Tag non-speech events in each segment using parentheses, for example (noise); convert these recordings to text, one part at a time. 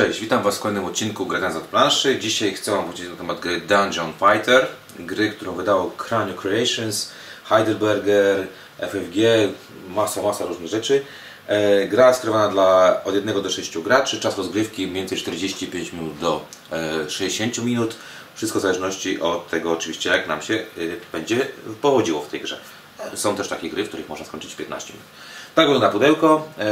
Cześć, witam Was w kolejnym odcinku Grając od planszy. Dzisiaj chcę Wam powiedzieć na temat gry Dungeon Fighter, gry, którą wydało Cranio Creations, Heidelberger, FFG, masa, masa różnych rzeczy. E, gra skierowana dla od 1 do 6 graczy, czas rozgrywki mniej więcej 45 minut do e, 60 minut. Wszystko w zależności od tego oczywiście jak nam się e, będzie powodziło w tej grze. Są też takie gry, w których można skończyć w 15 minut. Tak wygląda pudełko e,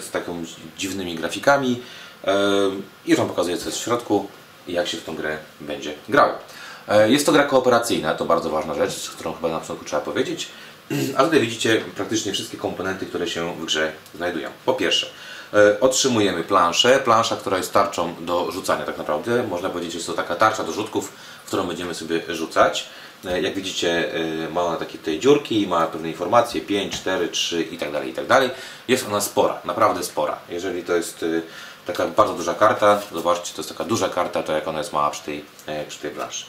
z taką dziwnymi grafikami. I Wam pokazuję co jest w środku i jak się w tą grę będzie grało. E, Jest to gra kooperacyjna, to bardzo ważna rzecz, którą chyba na początku trzeba powiedzieć. (clears throat) A tutaj widzicie praktycznie wszystkie komponenty, które się w grze znajdują. Po pierwsze, e, otrzymujemy planszę, plansza, która jest tarczą do rzucania tak naprawdę. Można powiedzieć, że jest to taka tarcza do rzutków, w którą będziemy sobie rzucać. E, Jak widzicie, ma ona takie tutaj dziurki, ma pewne informacje 5, 4, 3 i tak dalej, i tak dalej. Jest ona spora, naprawdę spora. Jeżeli to jest taka bardzo duża karta, zobaczcie, to jest taka duża karta, to jak ona jest mała przy tej, e, przy tej planszy.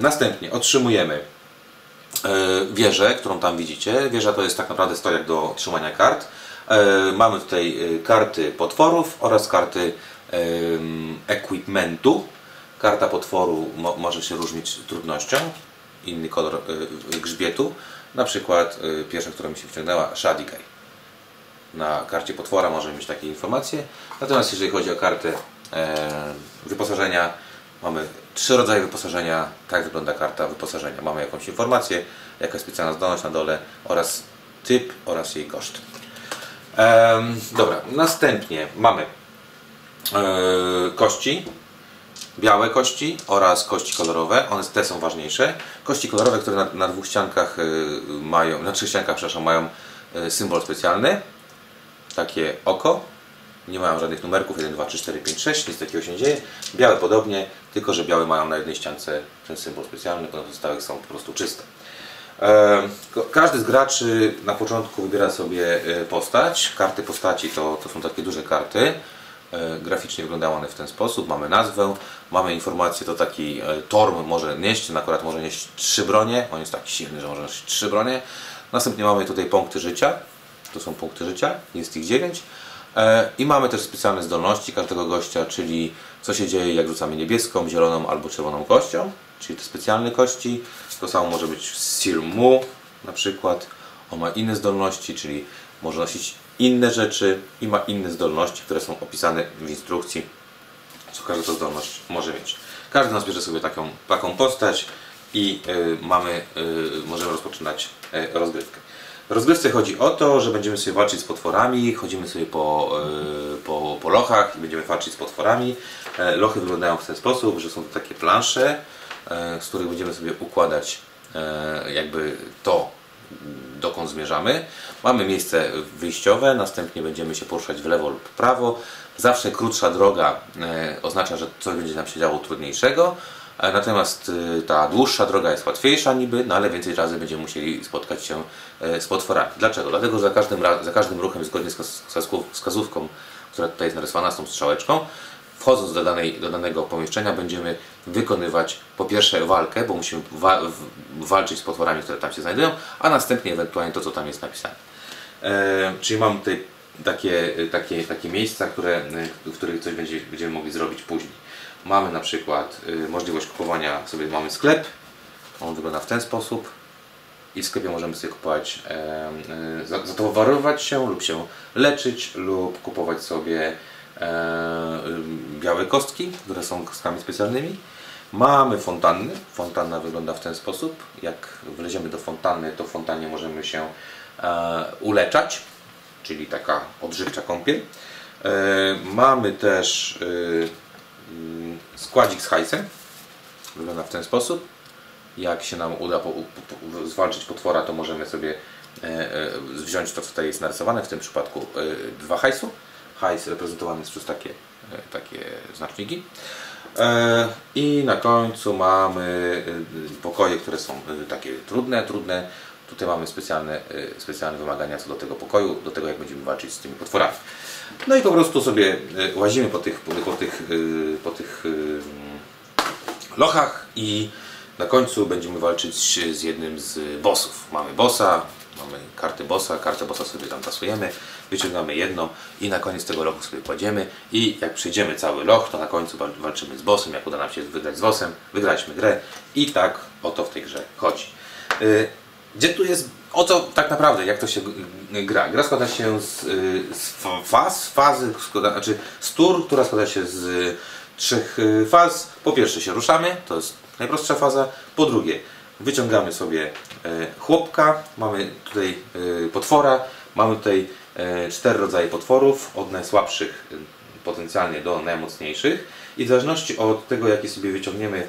Następnie otrzymujemy e, wieżę, którą tam widzicie. Wieża to jest tak naprawdę stojak do trzymania kart. E, Mamy tutaj karty potworów oraz karty equipmentu. Karta potworu mo może się różnić trudnością, inny kolor grzbietu. Na przykład pierwsza, która mi się wciągnęła, Shadigay. Na karcie potwora możemy mieć takie informacje. Natomiast jeżeli chodzi o kartę e, wyposażenia, mamy trzy rodzaje wyposażenia. Tak wygląda karta wyposażenia. Mamy jakąś informację, jaka jest specjalna zdolność na dole oraz typ oraz jej koszt. Dobra, następnie mamy e, kości, białe kości oraz kości kolorowe. One te są ważniejsze. Kości kolorowe, które na, na dwóch ściankach e, mają, na trzech ściankach, przepraszam, mają e, symbol specjalny. Takie oko. Nie mają żadnych numerków 1, 2, 3, 4, 5, 6, nic takiego się nie dzieje. Białe podobnie, tylko że białe mają na jednej ściance ten symbol specjalny, na pozostałych są po prostu czyste. Każdy z graczy na początku wybiera sobie e, postać. Karty postaci to, to są takie duże karty. E, Graficznie wyglądają one w ten sposób. Mamy nazwę, mamy informację, to taki e, Torm może nieść, on akurat może nieść trzy bronie. On jest taki silny, że może nieść trzy bronie. Następnie mamy tutaj punkty życia. To są punkty życia, jest ich 9. I mamy też specjalne zdolności każdego gościa, czyli co się dzieje jak rzucamy niebieską, zieloną albo czerwoną kością, czyli te specjalne kości. To samo może być Sir Mu na przykład. On ma inne zdolności, czyli może nosić inne rzeczy i ma inne zdolności, które są opisane w instrukcji, co każda ta zdolność może mieć. Każdy nas bierze sobie taką, taką postać i y, mamy, y, możemy rozpoczynać y, rozgrywkę. Rozgrywce chodzi o to, że będziemy sobie walczyć z potworami, chodzimy sobie po, y, po, po lochach i będziemy walczyć z potworami. E, Lochy wyglądają w ten sposób, że są to takie plansze, e, z których będziemy sobie układać e, jakby to, dokąd zmierzamy. Mamy miejsce wyjściowe, następnie będziemy się poruszać w lewo lub prawo. Zawsze krótsza droga e, oznacza, że coś będzie nam się działo trudniejszego, e, natomiast e, ta dłuższa droga jest łatwiejsza niby, no ale więcej razy będziemy musieli spotkać się e, z potworami. Dlaczego? Dlatego, że za każdym, za każdym ruchem, zgodnie z wskaz- wskazówką- która tutaj jest narysowana z tą strzałeczką, wchodząc do, danej, do danego pomieszczenia będziemy wykonywać po pierwsze walkę, bo musimy wa walczyć z potworami, które tam się znajdują, a następnie ewentualnie to, co tam jest napisane. E, czyli mam tutaj takie, takie, takie miejsca, które, e, w których coś będzie, będziemy mogli zrobić później. Mamy na przykład e, możliwość kupowania, sobie mamy sklep, on wygląda w ten sposób i w sklepie możemy sobie kupować, za- zatowarować się lub się leczyć lub kupować sobie e, białe kostki, które są kostkami specjalnymi. Mamy fontanny. Fontanna wygląda w ten sposób. Jak wleziemy do fontanny, to w fontannie możemy się e, uleczać, czyli taka odżywcza kąpiel. E, mamy też mm, składzik z hajsem. Wygląda w ten sposób. Jak się nam uda po, po, po, zwalczyć potwora, to możemy sobie e, e, wziąć to, co tutaj jest narysowane, w tym przypadku e, dwa hajsu. Hajs reprezentowany jest przez takie, e, takie znaczniki. E, I na końcu mamy e, pokoje, które są takie trudne, trudne. Tutaj mamy specjalne, e, specjalne wymagania co do tego pokoju, do tego jak będziemy walczyć z tymi potworami. No i po prostu sobie e, łazimy po tych, po, po tych, e, po tych lochach i na końcu będziemy walczyć z jednym z bossów. Mamy bossa, mamy karty bossa, kartę bossa sobie tam tasujemy, wyciągamy jedną i na koniec tego lochu sobie kładziemy i jak przejdziemy cały loch, to na końcu wal- walczymy z bossem, jak uda nam się wygrać z bossem, wygraliśmy grę i tak o to w tej grze chodzi. Gdzie tu jest, o co tak naprawdę, jak to się gra? Gra składa się z, y, z fa- faz, fazy, składa, znaczy z tur, która składa się z y, trzech y, faz. Po pierwsze się ruszamy, to jest najprostsza faza. Po drugie wyciągamy sobie e, chłopka, mamy tutaj e, potwora, mamy tutaj e, cztery rodzaje potworów, od najsłabszych potencjalnie do najmocniejszych i w zależności od tego jaki sobie wyciągniemy,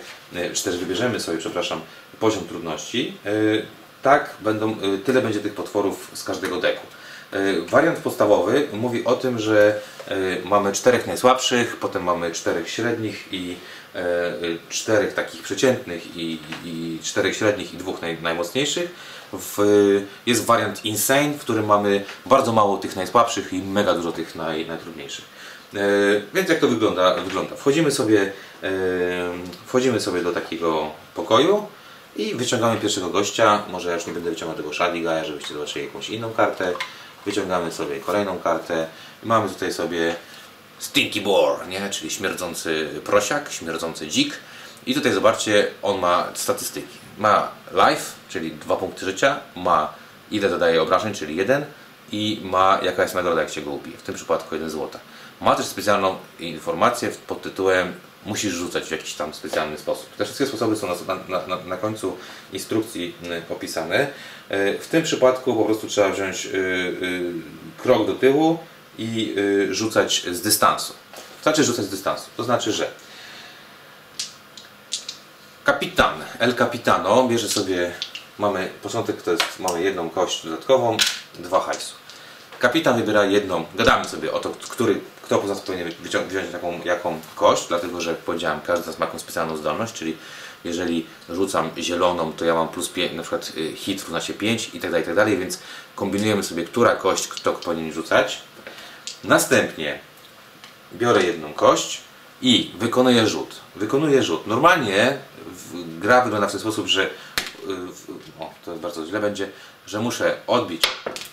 czy też wybierzemy sobie, przepraszam, poziom trudności, tak będą, e, tyle będzie tych potworów z każdego deku. E, Wariant podstawowy mówi o tym, że e, mamy czterech najsłabszych, potem mamy czterech średnich i czterech takich przeciętnych i, i czterech średnich i dwóch naj, najmocniejszych. W, jest wariant Insane, w którym mamy bardzo mało tych najsłabszych i mega dużo tych naj, najtrudniejszych. Więc jak to wygląda? wygląda? Wchodzimy, sobie, wchodzimy sobie do takiego pokoju i wyciągamy pierwszego gościa. Może ja już nie będę wyciągał tego Shady Guy'a, żebyście zobaczyli jakąś inną kartę. Wyciągamy sobie kolejną kartę. Mamy tutaj sobie Stinky Boar, nie? czyli śmierdzący prosiak, śmierdzący dzik. I tutaj zobaczcie, on ma statystyki. Ma life, czyli dwa punkty życia, ma ile zadaje obrażeń, czyli jeden i ma jaka jest nagroda, jak się go ubije. W tym przypadku 1 złota. Ma też specjalną informację pod tytułem musisz rzucać w jakiś tam specjalny sposób. Te wszystkie sposoby są na, na, na, końcu instrukcji y, opisane. Y, W tym przypadku po prostu trzeba wziąć y, krok do tyłu i rzucać z dystansu. To znaczy rzucać z dystansu. To znaczy, że kapitan, El Capitano bierze sobie, mamy początek to jest, mamy jedną kość dodatkową, dwa hajsu. Kapitan wybiera jedną, gadamy sobie o to, który, kto poza tym powinien wziąć taką, jaką kość, dlatego że jak powiedziałem, każdy z nas ma jakąś specjalną zdolność, czyli jeżeli rzucam zieloną, to ja mam plus 5, na przykład y, hit równa się 5 i tak dalej, i tak dalej, więc kombinujemy sobie, która kość kto powinien rzucać. Następnie biorę jedną kość i wykonuję rzut. Wykonuję rzut. Normalnie gra wygląda w ten sposób, że y, o, to bardzo źle będzie, że muszę odbić,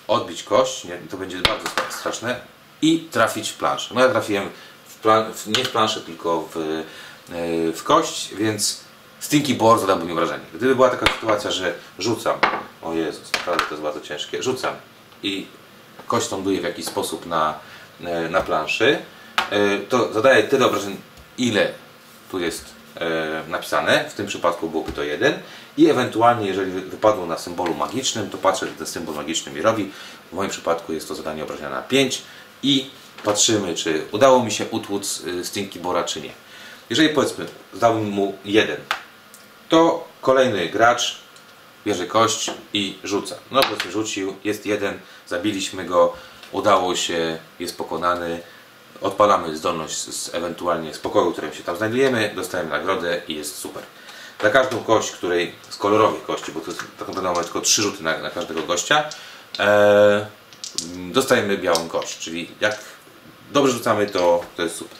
odbić kość, nie, to będzie bardzo straszne i trafić w planszę. No ja trafiłem w plan, nie w planszę, tylko w, y, w kość, więc Stinky Boar zadałby mi wrażenie. Gdyby była taka sytuacja, że rzucam, o Jezus, naprawdę to jest bardzo ciężkie, rzucam i kość ląduje w jakiś sposób na, e, na planszy, e, to zadaje tyle obrażeń, ile tu jest e, napisane. W tym przypadku byłoby to 1. I ewentualnie, jeżeli wy- wypadło na symbolu magicznym, to patrzę, że ten symbol magiczny mi robi. W moim przypadku jest to zadanie obrażenia na 5 i patrzymy, czy udało mi się utłuc y, Stinky Bora, czy nie. Jeżeli powiedzmy, zdałbym mu 1, to kolejny gracz bierze kość i rzuca. No powiedzmy rzucił, jest jeden, zabiliśmy go, udało się, jest pokonany, odpalamy zdolność z, ewentualnie z pokoju, w którym się tam znajdujemy, dostajemy nagrodę i jest super. Za każdą kość, której z kolorowych kości, bo to tak naprawdę mamy tylko trzy rzuty na, na każdego gościa, e, dostajemy białą kość, czyli jak dobrze rzucamy, to, to jest super.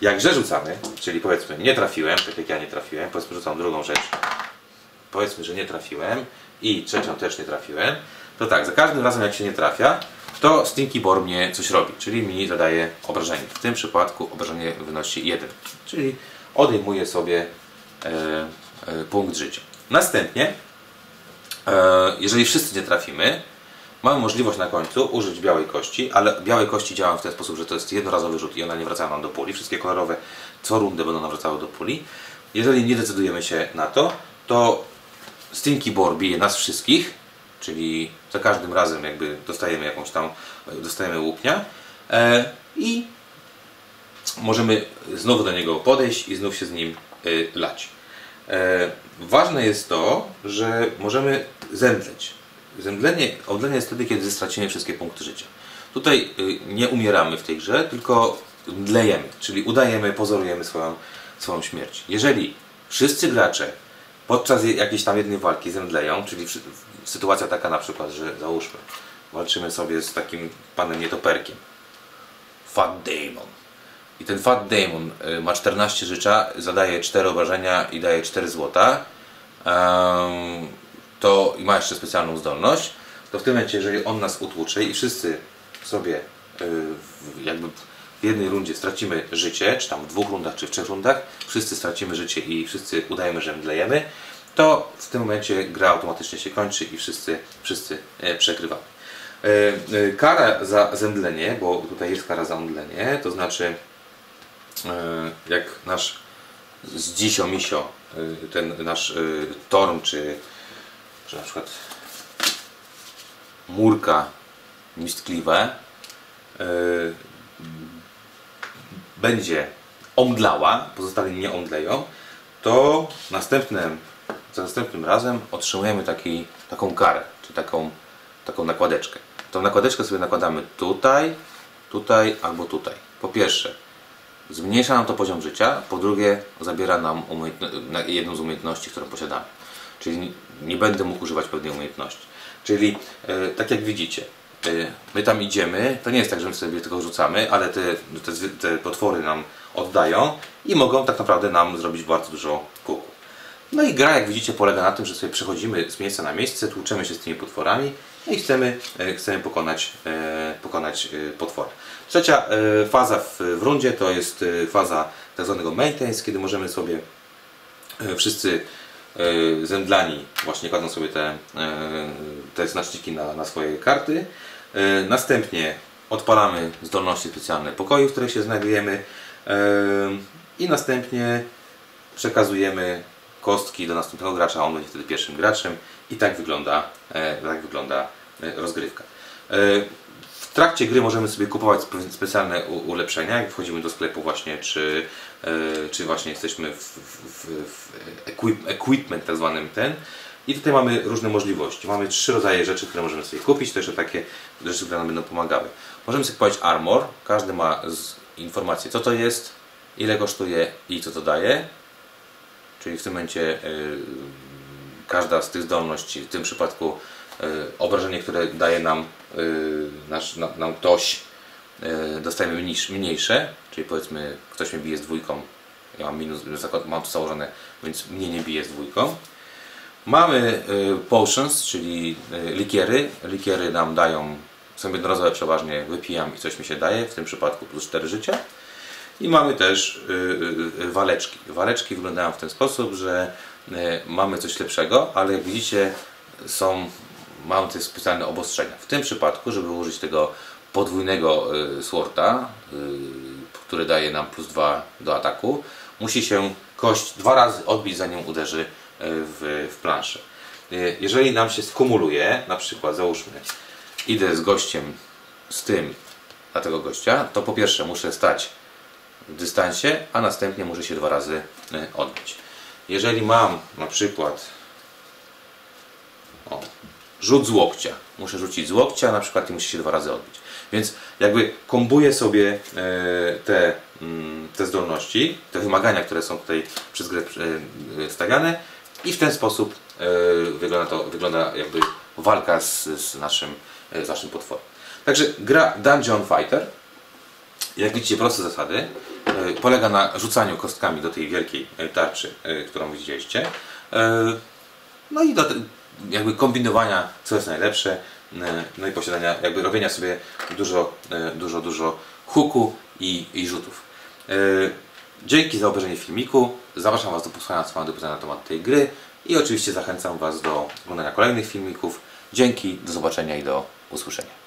Jak źle rzucamy, czyli powiedzmy nie trafiłem, tak jak ja nie trafiłem, powiedzmy rzucam drugą rzecz, powiedzmy, że nie trafiłem i trzecią też nie trafiłem, to tak, za każdym razem jak się nie trafia, to Stinky Bor mnie coś robi, czyli mi zadaje obrażenie. W tym przypadku obrażenie wynosi 1, czyli odejmuję sobie e, e, punkt życia. Następnie, e, jeżeli wszyscy nie trafimy, mamy możliwość na końcu użyć białej kości, ale białej kości działają w ten sposób, że to jest jednorazowy rzut i one nie wracają nam do puli. Wszystkie kolorowe co rundę będą nawracały do puli. Jeżeli nie decydujemy się na to, to Stinky Bor bije nas wszystkich, czyli za każdym razem jakby dostajemy jakąś tam, dostajemy łupnia e, i możemy znowu do niego podejść i znów się z nim y, lać. E, ważne jest to, że możemy zemdleć. Zemdlenie, omdlenie jest wtedy, kiedy stracimy wszystkie punkty życia. Tutaj y, nie umieramy w tej grze, tylko mdlejemy, czyli udajemy, pozorujemy swoją, swoją śmierć. Jeżeli wszyscy gracze podczas jakiejś tam jednej walki zemdleją, czyli sytuacja taka na przykład, że załóżmy, walczymy sobie z takim panem nietoperkiem, Fat Damon. I ten Fat Damon y, ma 14 życia, zadaje 4 obrażenia i daje 4 złota. Em, to i ma jeszcze specjalną zdolność. To w tym momencie, jeżeli on nas utłucze i wszyscy sobie w- jakby w jednej rundzie stracimy życie, czy tam w dwóch rundach, czy w trzech rundach, wszyscy stracimy życie i wszyscy udajemy, że mdlejemy, to w tym momencie gra automatycznie się kończy i wszyscy, wszyscy e, przegrywamy. E, e, Kara za zemdlenie, bo tutaj jest kara za omdlenie, to znaczy jak nasz z dzisio misio, ten nasz torm, czy, czy na przykład murka mistkliwe e, będzie omdlała, pozostali nie omdleją, to następnym, za następnym razem otrzymujemy taki, taką karę, czy taką, taką nakładeczkę. Tą nakładeczkę sobie nakładamy tutaj, tutaj albo tutaj. Po pierwsze, zmniejsza nam to poziom życia, po drugie, zabiera nam jedną z umiejętności, którą posiadamy. Czyli nie- będę mógł używać pewnej umiejętności. Czyli e, tak jak widzicie, e, my tam idziemy, to nie jest tak, że my sobie tylko rzucamy, ale te, te, te potwory nam oddają i mogą tak naprawdę nam zrobić bardzo dużo kuku. No i gra, jak widzicie, polega na tym, że sobie przechodzimy z miejsca na miejsce, tłuczemy się z tymi potworami no i chcemy, e, chcemy pokonać, pokonać potwory. Trzecia faza w, w rundzie to jest faza tak zwanego maintenance, kiedy możemy sobie wszyscy zemdlani właśnie kładą sobie te, e, te znaczniki na, na swoje karty. E, Następnie odpalamy zdolności specjalne pokoju, w których się znajdujemy e, i następnie przekazujemy kostki do następnego gracza, on będzie wtedy pierwszym graczem i tak wygląda, e, tak wygląda e, rozgrywka. W trakcie gry możemy sobie kupować spe- specjalne ulepszenia, jak wchodzimy do sklepu właśnie, czy, e, czy właśnie jesteśmy w, w, w, w equip, equipment tak zwanym ten. I tutaj mamy różne możliwości. Mamy trzy rodzaje rzeczy, które możemy sobie kupić, to jeszcze takie rzeczy, które nam będą pomagały. Możemy sobie kupować armor, każdy ma informację co to jest, ile kosztuje i co to daje. Czyli w tym momencie y, każda z tych zdolności, w tym przypadku obrażenie, które daje nam, y, nasz, na, nam ktoś, y, dostajemy mniejsz, mniejsze, czyli powiedzmy ktoś mnie bije z dwójką, ja mam minus, mam to założone, więc mnie nie bije z dwójką. Mamy potions, czyli likiery. Likiery nam dają, są jednorazowe przeważnie, wypijam i coś mi się daje, w tym przypadku plus 4 życia. I mamy też waleczki. Waleczki wyglądają w ten sposób, że mamy coś lepszego, ale jak widzicie są, mamy te specjalne obostrzenia. W tym przypadku, żeby użyć tego podwójnego y, sworda, y, który daje nam plus 2 do ataku, musi się kość dwa razy odbić zanim uderzy y, w, w planszę. Jeżeli nam się skumuluje, na przykład załóżmy, idę z gościem z tym na tego gościa, to po pierwsze muszę stać w dystansie, a następnie muszę się dwa razy odbić. Jeżeli mam na przykład o, rzut z łokcia, muszę rzucić z łokcia na przykład i muszę się dwa razy odbić. Więc jakby kombuję sobie e, te, mm, te zdolności, te wymagania, które są tutaj przez grę e, stawiane i w ten sposób e, wygląda, to, wygląda jakby walka z, z, naszym, e, z naszym potworem. Także gra Dungeon Fighter jak widzicie, proste zasady. E, Polega na rzucaniu kostkami do tej wielkiej e, tarczy, e, którą widzieliście. E, No i do jakby kombinowania, co jest najlepsze. e, No i posiadania, jakby robienia sobie dużo, e, dużo, dużo huku i, i rzutów. E, Dzięki za obejrzenie filmiku. Zapraszam Was do posłuchania swojego pytania na temat tej gry i oczywiście zachęcam Was do oglądania kolejnych filmików. Dzięki, do zobaczenia i do usłyszenia.